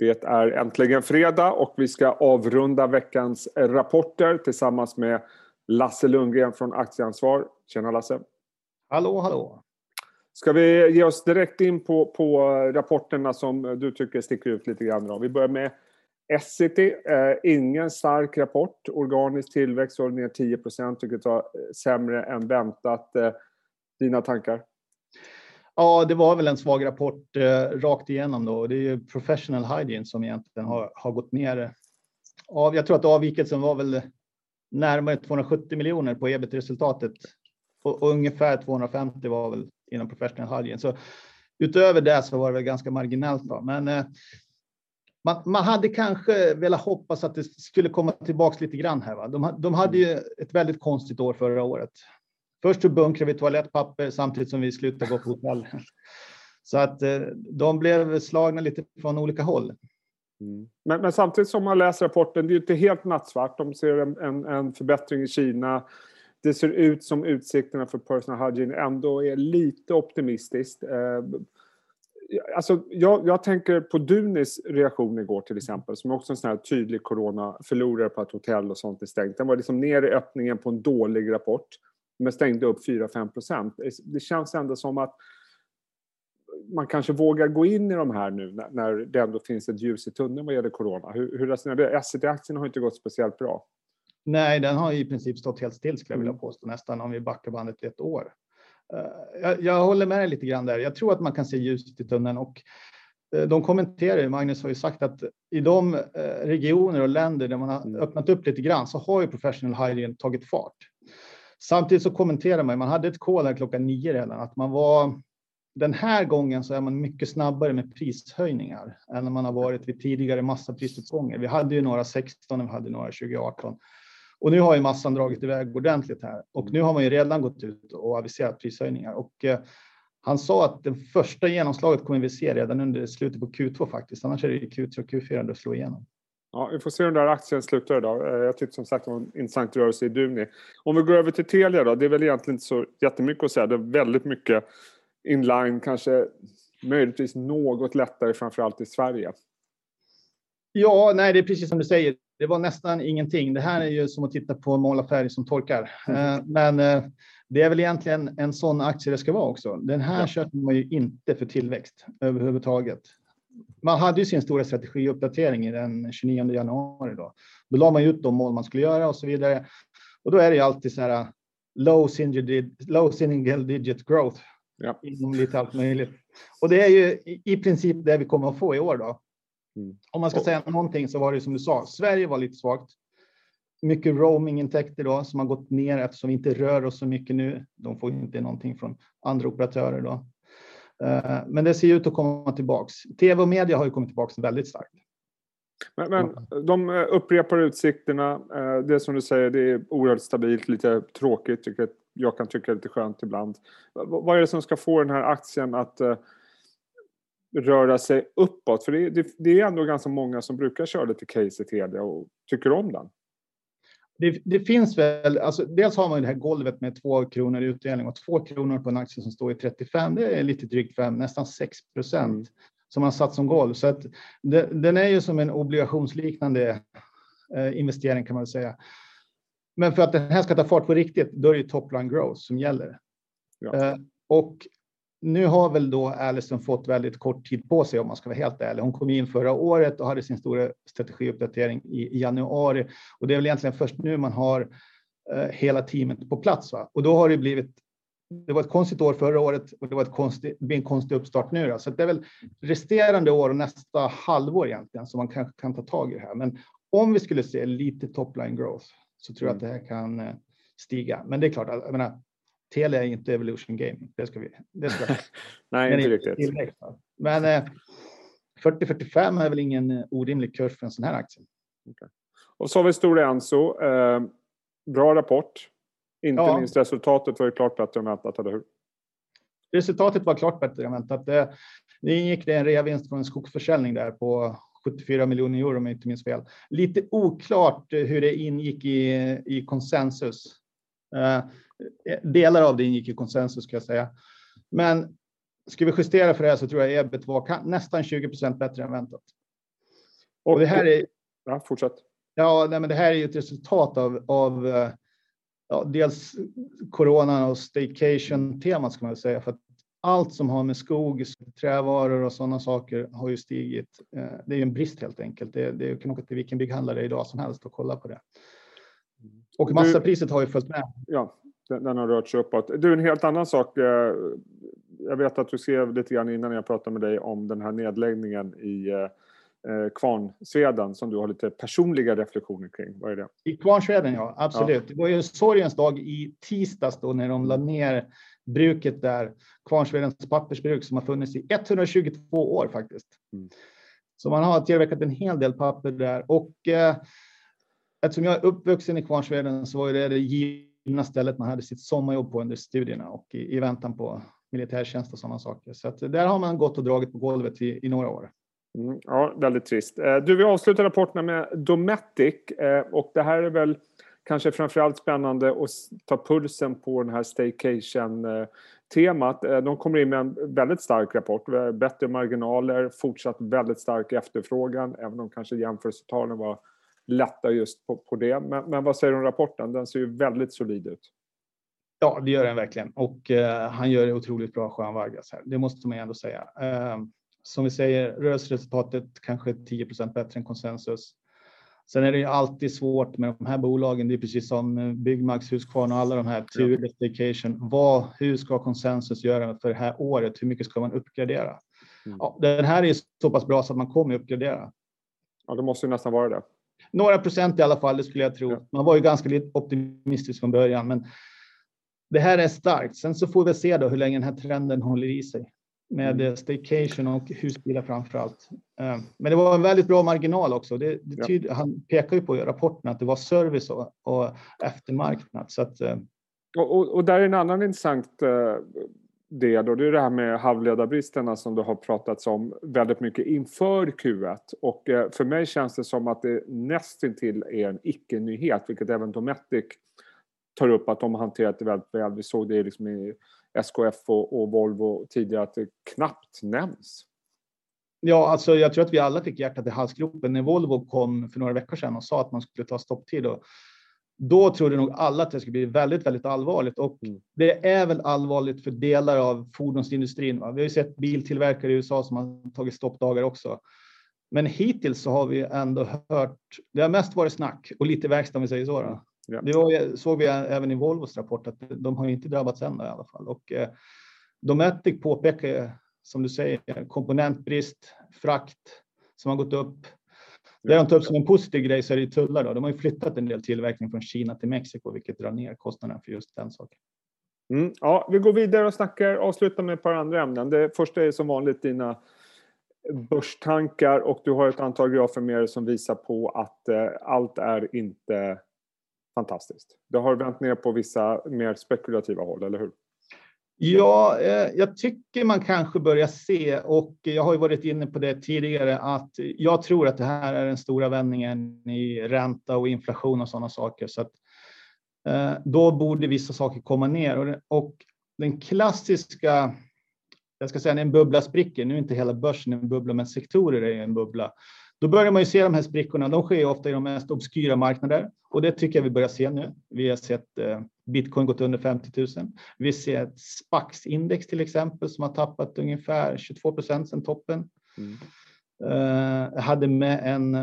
Det är äntligen fredag och vi ska avrunda veckans rapporter tillsammans med Lasse Lundgren från Aktieansvar. Tjena Lasse! Hallå, hallå! Ska vi ge oss direkt in på, på rapporterna som du tycker sticker ut lite grann? Då? Vi börjar med Essity. Eh, ingen stark rapport. Organisk tillväxt var ner 10% vilket var sämre än väntat. Eh, dina tankar? Ja, det var väl en svag rapport eh, rakt igenom då. Det är ju Professional Hygiene som egentligen har, har gått ner. Av, jag tror att avvikelsen var väl närmare 270 miljoner på ebit-resultatet och, och ungefär 250 var väl inom Professional Hygiene. Så utöver det så var det väl ganska marginellt. Då. Men eh, man, man, hade kanske velat hoppas att det skulle komma tillbaks lite grann här. Va? De, de hade ju ett väldigt konstigt år förra året. Först så bunkrar vi toalettpapper samtidigt som vi slutar gå på hotell. Så att eh, de blev slagna lite från olika håll. Mm. Men, men, samtidigt som man läser rapporten, det är ju inte helt nattsvart. De ser en, en, en, förbättring i Kina. Det ser ut som utsikterna för personal hygiene ändå är lite optimistiskt. Eh, alltså, jag, jag, tänker på Dunis reaktion igår till exempel, som är också en sån här tydlig coronaförlorare på att hotell och sånt är stängt. Den var liksom ner i öppningen på en dålig rapport men stängde upp 4-5 procent. Det känns ändå som att man kanske vågar gå in i de här nu när det ändå finns ett ljus i tunneln vad gäller corona. Hur, hur resonerar du? Essity-aktien har inte gått speciellt bra. Nej, den har i princip stått helt still skulle jag vilja mm. påstå nästan om vi backar bandet ett år. Eh, jag, jag håller med dig lite grann där. Jag tror att man kan se ljuset i tunneln och eh, de kommenterar, Magnus har ju sagt att i de eh, regioner och länder där man har mm. öppnat upp lite grann så har ju professional hygiene tagit fart. Samtidigt så kommenterar man, man hade ett call här klockan nio redan, att man var den här gången så är man mycket snabbare med prishöjningar än när man har varit vid tidigare massaprisuppgångar. Vi hade ju några 16 och vi hade några 2018. Och nu har ju massan dragit iväg ordentligt här och nu har man ju redan gått ut och aviserat prishöjningar och eh, han sa att det första genomslaget kommer vi se redan under slutet på Q2 faktiskt. Annars är det Q3 och Q4 det slår igenom. Ja, vi får se hur den där aktien slutar idag. Eh, jag tyckte som sagt det var en intressant rörelse i Duni. Om vi går över till Telia då. Det är väl egentligen inte så jättemycket att säga. Det är väldigt mycket inline, kanske möjligtvis något lättare framförallt i Sverige. Ja, nej, det är precis som du säger. Det var nästan ingenting. Det här är ju som att titta på målarfärg som torkar. Mm. Men eh, det är väl egentligen en sån aktie det ska vara också. Den här ja. köper man ju inte för tillväxt överhuvudtaget man hade ju sin stora strategiuppdatering den 29 januari. Då, då la man ut de mål man skulle göra och så vidare. Och då är det ju alltid så här low single, low single digit growth. Ja. Inom lite allt möjligt. Och det är ju i princip det vi kommer att få i år då. Mm. Om man ska säga någonting så var det som du sa, Sverige var lite svagt. Mycket roamingintäkter då som har gått ner eftersom vi inte rör oss så mycket nu. De får inte någonting från andra operatörer då. Eh, men det ser ut att komma tillbaks. TV och media har ju kommit tillbaka väldigt starkt. Men, men de eh, upprepar utsikterna. Eh, det som du säger, det är oerhört stabilt, lite tråkigt, vilket jag kan tycka är lite skönt ibland. Vad är det som ska få den här aktien att röra sig uppåt? För det, det, det är ändå ganska många som brukar köra lite case i Telia och tycker om den det, det, finns väl, alltså dels har man det här golvet med två kronor i utdelning och två kronor på en aktie som står i 35. Det är lite drygt fem, nästan 6 procent mm. som man satt som golv. Så att det, den är ju som en obligationsliknande eh, investering kan man säga. Men för att den här ska ta fart på riktigt, då är det top line growth som gäller. Ja. Eh, och nu har väl då Alison fått väldigt kort tid på sig om man ska vara helt ärlig. Hon kom in förra året och hade sin stora strategiuppdatering i, januari och det är väl egentligen först nu man har eh, hela teamet på plats. Va? Och då har det blivit. Det var ett konstigt år förra året och det var ett konstigt, det blir en konstig uppstart nu. Då. Så det är väl resterande år och nästa halvår egentligen som man kanske kan ta tag i det här. Men om vi skulle se lite topline growth så tror jag att det här kan eh, stiga. Men det är klart, jag menar, Telia är inte Evolution Gaming. Det ska vi. Det ska Nej, inte riktigt. Tillväxt, Men eh, 40-45 är väl ingen eh, orimlig kurs för en sån här aktie. Okay. Och så har vi Stora Enso. Eh, bra rapport. Inte ja. minst resultatet var ju klart bättre än väntat, eller hur? Resultatet var klart bättre än väntat. Det, det ingick det en reavinst från en skogsförsäljning där på 74 miljoner euro om jag inte minns fel. Lite oklart eh, hur det ingick i, i konsensus. Uh, delar av det ingick i konsensus ska jag säga. Men ska vi justera för det här så tror jag ebit var nästan 20 procent bättre än väntat. Och, det här är... Ja, fortsätt. Ja, nej, men det här är ju ett resultat av, av ja, dels coronan och staycation-temat ska man säga. För att allt som har med skog, trävaror och sådana saker har ju stigit. Eh, det är ju en brist helt enkelt. Det, det kan åka till vilken bygghandlare idag som helst och kolla på det. Och massapriset har ju följt med. Ja, den, den har rört sig uppåt. Du, en helt annan sak. Eh, jag vet att du skrev lite grann innan jag pratade med dig om den här nedläggningen i eh, eh, Kvarnsveden som du har lite personliga reflektioner kring. Vad är det? I Kvarnsveden, ja. Absolut. Ja. Det var ju sorgens dag i tisdags då när de la ner bruket där, Kvarnsvedens pappersbruk som har funnits i 122 år faktiskt. Mm. Så man har tillverkat en hel del papper där och eh, eftersom jag är uppvuxen i Kvarnsveden så var det det givna stället man hade sitt sommarjobb på under studierna och i, i väntan på militärtjänst och sådana saker. Så att där har man gått och dragit på golvet i, i några år. Mm, ja, väldigt trist. Eh, du, vi avslutar rapporterna med Dometic eh, och det här är väl kanske framförallt spännande att ta pulsen på den här staycation-temat. Eh, de kommer in med en väldigt stark rapport. Bättre marginaler, fortsatt väldigt stark efterfrågan, även om kanske jämförelsetalen var lätta just på, på det. Men, men, vad säger du om rapporten? Den ser ju väldigt solid ut. Ja, det gör den verkligen. Och eh, han gör det otroligt bra, Juan Vargas. Här. Det måste man ändå säga. Eh, som vi säger, rörelseresultatet kanske 10% bättre än konsensus. Sen är det ju alltid svårt med de här bolagen. Det är precis som Byggmax, Husqvarna och alla de här, Tur. Vad, hur ska konsensus göra för det här året? Hur mycket ska man uppgradera? Mm. Ja, den här är så pass bra så att man kommer uppgradera. Ja, det måste ju nästan vara det. Några procent i alla fall, det skulle jag tro. Man var ju ganska optimistisk från början, men det här är starkt. Sen så får vi se då hur länge den här trenden håller i sig med mm. staycation och husbilar framför allt. Eh, men det var en väldigt bra marginal också. Det, det tyd, ja. Han pekar ju på i rapporten att det var service och, och eftermarknad. Så att, eh, och, och, och, där är en annan intressant del och det är det här med halvledarbristerna som det har pratats om väldigt mycket inför Q1 och eh, för mig känns det som att det nästintill är en icke-nyhet vilket även Dometic tar upp att de har hanterat det väldigt väl. Vi såg det liksom i SKF och, och Volvo tidigare att det knappt nämns. Ja, alltså jag tror att vi alla fick hjärtat i halsgropen när Volvo kom för några veckor sedan och sa att man skulle ta stopptid. Och då trodde nog alla att det skulle bli väldigt, väldigt allvarligt och mm. det är väl allvarligt för delar av fordonsindustrin. Va? Vi har ju sett biltillverkare i USA som har tagit stoppdagar också. Men hittills så har vi ändå hört. Det har mest varit snack och lite verkstad om vi säger så. Då. Ja. Det var, såg vi även i Volvos rapport att de har inte drabbats än i alla fall. Och eh, Dometic påpekar, som du säger, komponentbrist, frakt som har gått upp. Det de tar upp som en positiv grej så är det tullar. Då. De har ju flyttat en del tillverkning från Kina till Mexiko, vilket drar ner kostnaderna för just den saken. Mm, ja, vi går vidare och snackar, avslutar med ett par andra ämnen. Det första är som vanligt dina börstankar och du har ett antal grafer med dig som visar på att eh, allt är inte fantastiskt. Det har vänt ner på vissa mer spekulativa håll, eller hur? Ja, eh, jag tycker man kanske börjar se, och jag har ju varit inne på det tidigare, att jag tror att det här är den stora vändningen i ränta och inflation och sådana saker. Så att, eh, då borde vissa saker komma ner. Och, den klassiska, jag ska säga när en bubbla spricker, nu är inte hela börsen en bubbla, men sektorer är en bubbla. Då börjar man ju se de här sprickorna. De sker ofta i de mest obskyra marknader och det tycker jag vi börjar se nu. Vi har sett eh, bitcoin gått under 50 000. Vi ser ett SPAX-index till exempel som har tappat ungefär 22 procent sedan toppen. Mm. Uh, jag hade med en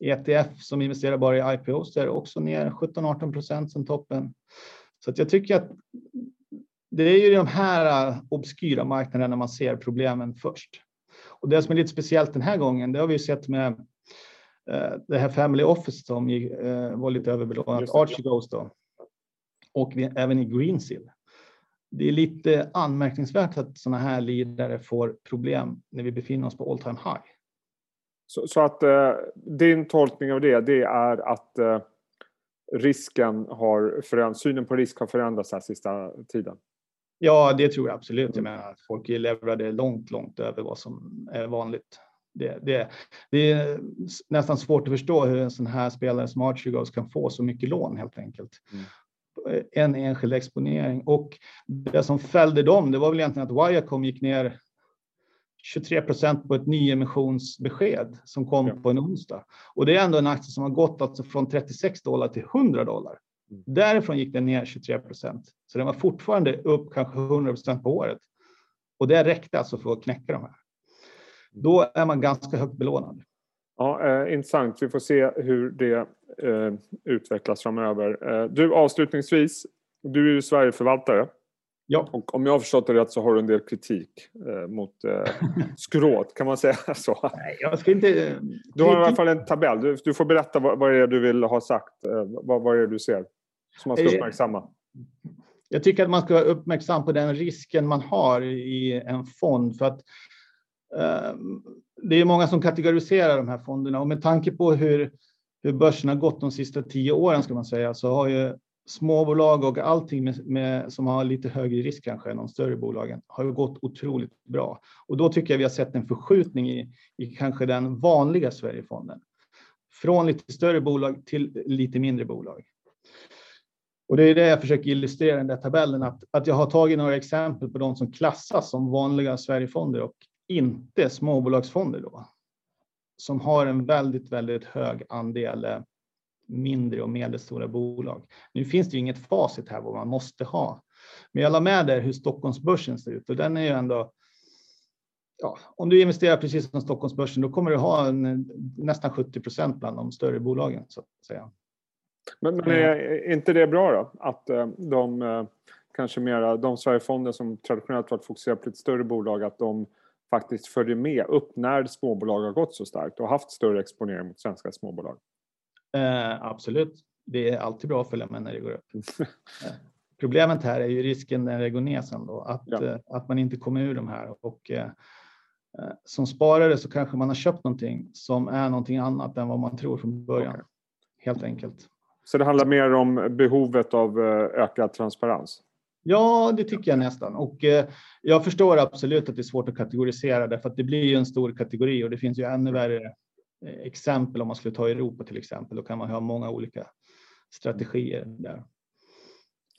ETF eh, e som investerar bara i IPOs där också ner 17-18 procent sedan toppen. Så att jag tycker att det är ju de här obskyra marknaderna man ser problemen först. Och det som är lite speciellt den här gången, det har vi sett med eh, det här Family Office som eh, var lite överbelånat, Archie Ghost då. Och vi, även i Greensill. Det är lite anmärkningsvärt att sådana här lidare får problem när vi befinner oss på all time high. Så, så att eh, din tolkning av det, det är att eh, risken har förändrats, synen på risk har förändrats här sista tiden? Ja, det tror jag absolut. Jag menar, folk är leverade långt, långt över vad som är vanligt. Det, det, det, är nästan svårt att förstå hur en sån här spelare som Archie kan få så mycket lån helt enkelt. Mm. En enskild exponering och det som fällde dem, det var väl egentligen att Viacom gick ner 23 procent på ett nyemissionsbesked som kom ja. på en onsdag. Och det är ändå en aktie som har gått alltså från 36 dollar till 100 dollar. Mm. Därifrån gick den ner 23 procent. Så den var fortfarande upp kanske 100 procent på året. Och det räckte alltså för att knäcka de här. Då är man ganska högt belånad. Ja, eh, intressant. Vi får se hur det eh, utvecklas framöver. Eh, du, avslutningsvis. Du är ju Sverigeförvaltare. Ja. Och om jag har förstått det rätt så har du en del kritik eh, mot eh, skråt, kan man säga så? Nej, jag ska inte... Du har i alla fall en tabell. Du, du får berätta vad, vad det är du vill ha sagt. Eh, vad, vad är det du ser som man ska eh, uppmärksamma? Jag tycker att man ska vara uppmärksam på den risken man har i en fond. För att eh, det är många som kategoriserar de här fonderna och med tanke på hur, hur börsen har gått de sista tio åren ska man säga så har ju småbolag och allting med, med, som har lite högre risk kanske än de större bolagen har gått otroligt bra. Och då tycker jag vi har sett en förskjutning i, i kanske den vanliga Sverigefonden. Från lite större bolag till lite mindre bolag. Och det är det jag försöker illustrera i den där tabellen, att, att jag har tagit några exempel på de som klassas som vanliga Sverigefonder och inte småbolagsfonder då. Som har en väldigt, väldigt hög andel eh, mindre och medelstora bolag. Nu finns det ju inget facit här vad man måste ha. Men jag la med där hur Stockholmsbörsen ser ut och den är ju ändå Ja, om du investerar precis som Stockholmsbörsen, då kommer du ha en, nästan 70 procent bland de större bolagen så att säga. Men, men är inte det bra då? Att eh, de eh, kanske mera, de Sverigefonder som traditionellt varit fokuserade på lite större bolag, att de faktiskt följer med upp när småbolag har gått så starkt och haft större exponering mot svenska småbolag? Eh, absolut. Det är alltid bra att följa med när det går upp. Eh, problemet här är ju risken när det går ner sen då, att, ja. eh, att man inte kommer ur de här. Och, som sparare så kanske man har köpt någonting som är någonting annat än vad man tror från början. Okay. Helt enkelt. Så det handlar mer om behovet av eh, ökad transparens? Ja, det tycker jag nästan. Och eh, jag förstår absolut att det är svårt att kategorisera därför att det blir ju en stor kategori och det finns ju ännu värre eh, exempel om man skulle ta Europa till exempel, då kan man ha många olika strategier där.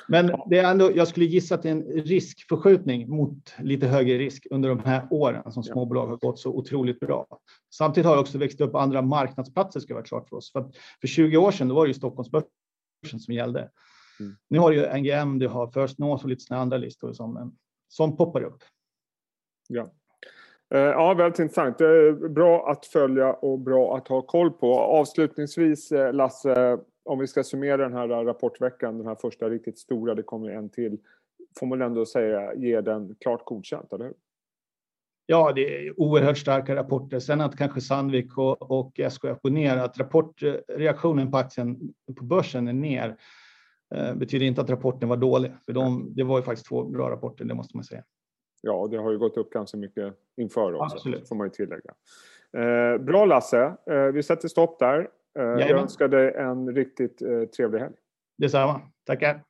Men det är ändå, jag skulle gissa att det är en riskförskjutning mot lite högre risk under de här åren som småbolag har gått så otroligt bra. Samtidigt har det också växt upp andra marknadsplatser ska vara klart för oss. För, för 20 år sedan då var det ju Stockholmsbörsen som gällde. Mm. Nu har du ju NGM, du har First North och lite andra listor som, som poppar upp. Ja. Eh, ja, väldigt intressant. Det är bra att följa och bra att ha koll på. Avslutningsvis, eh, Lasse, om vi ska summera den här rapportveckan, den här första riktigt stora, det kommer en till, får man ändå säga ge den klart godkänt, eller hur? Ja, det är oerhört starka rapporter. Sen att kanske Sandvik och, och SKF går ner, att rapportreaktionen på aktien på börsen är ner, eh, betyder inte att rapporten var dålig. För de, det var ju faktiskt två bra rapporter, det måste man säga. Ja, det har ju gått upp ganska mycket inför också, Absolut. får man ju tillägga. Eh, bra Lasse, eh, vi sätter stopp där. Eh, jag önskar dig en riktigt eh, trevlig helg. Detsamma, tackar.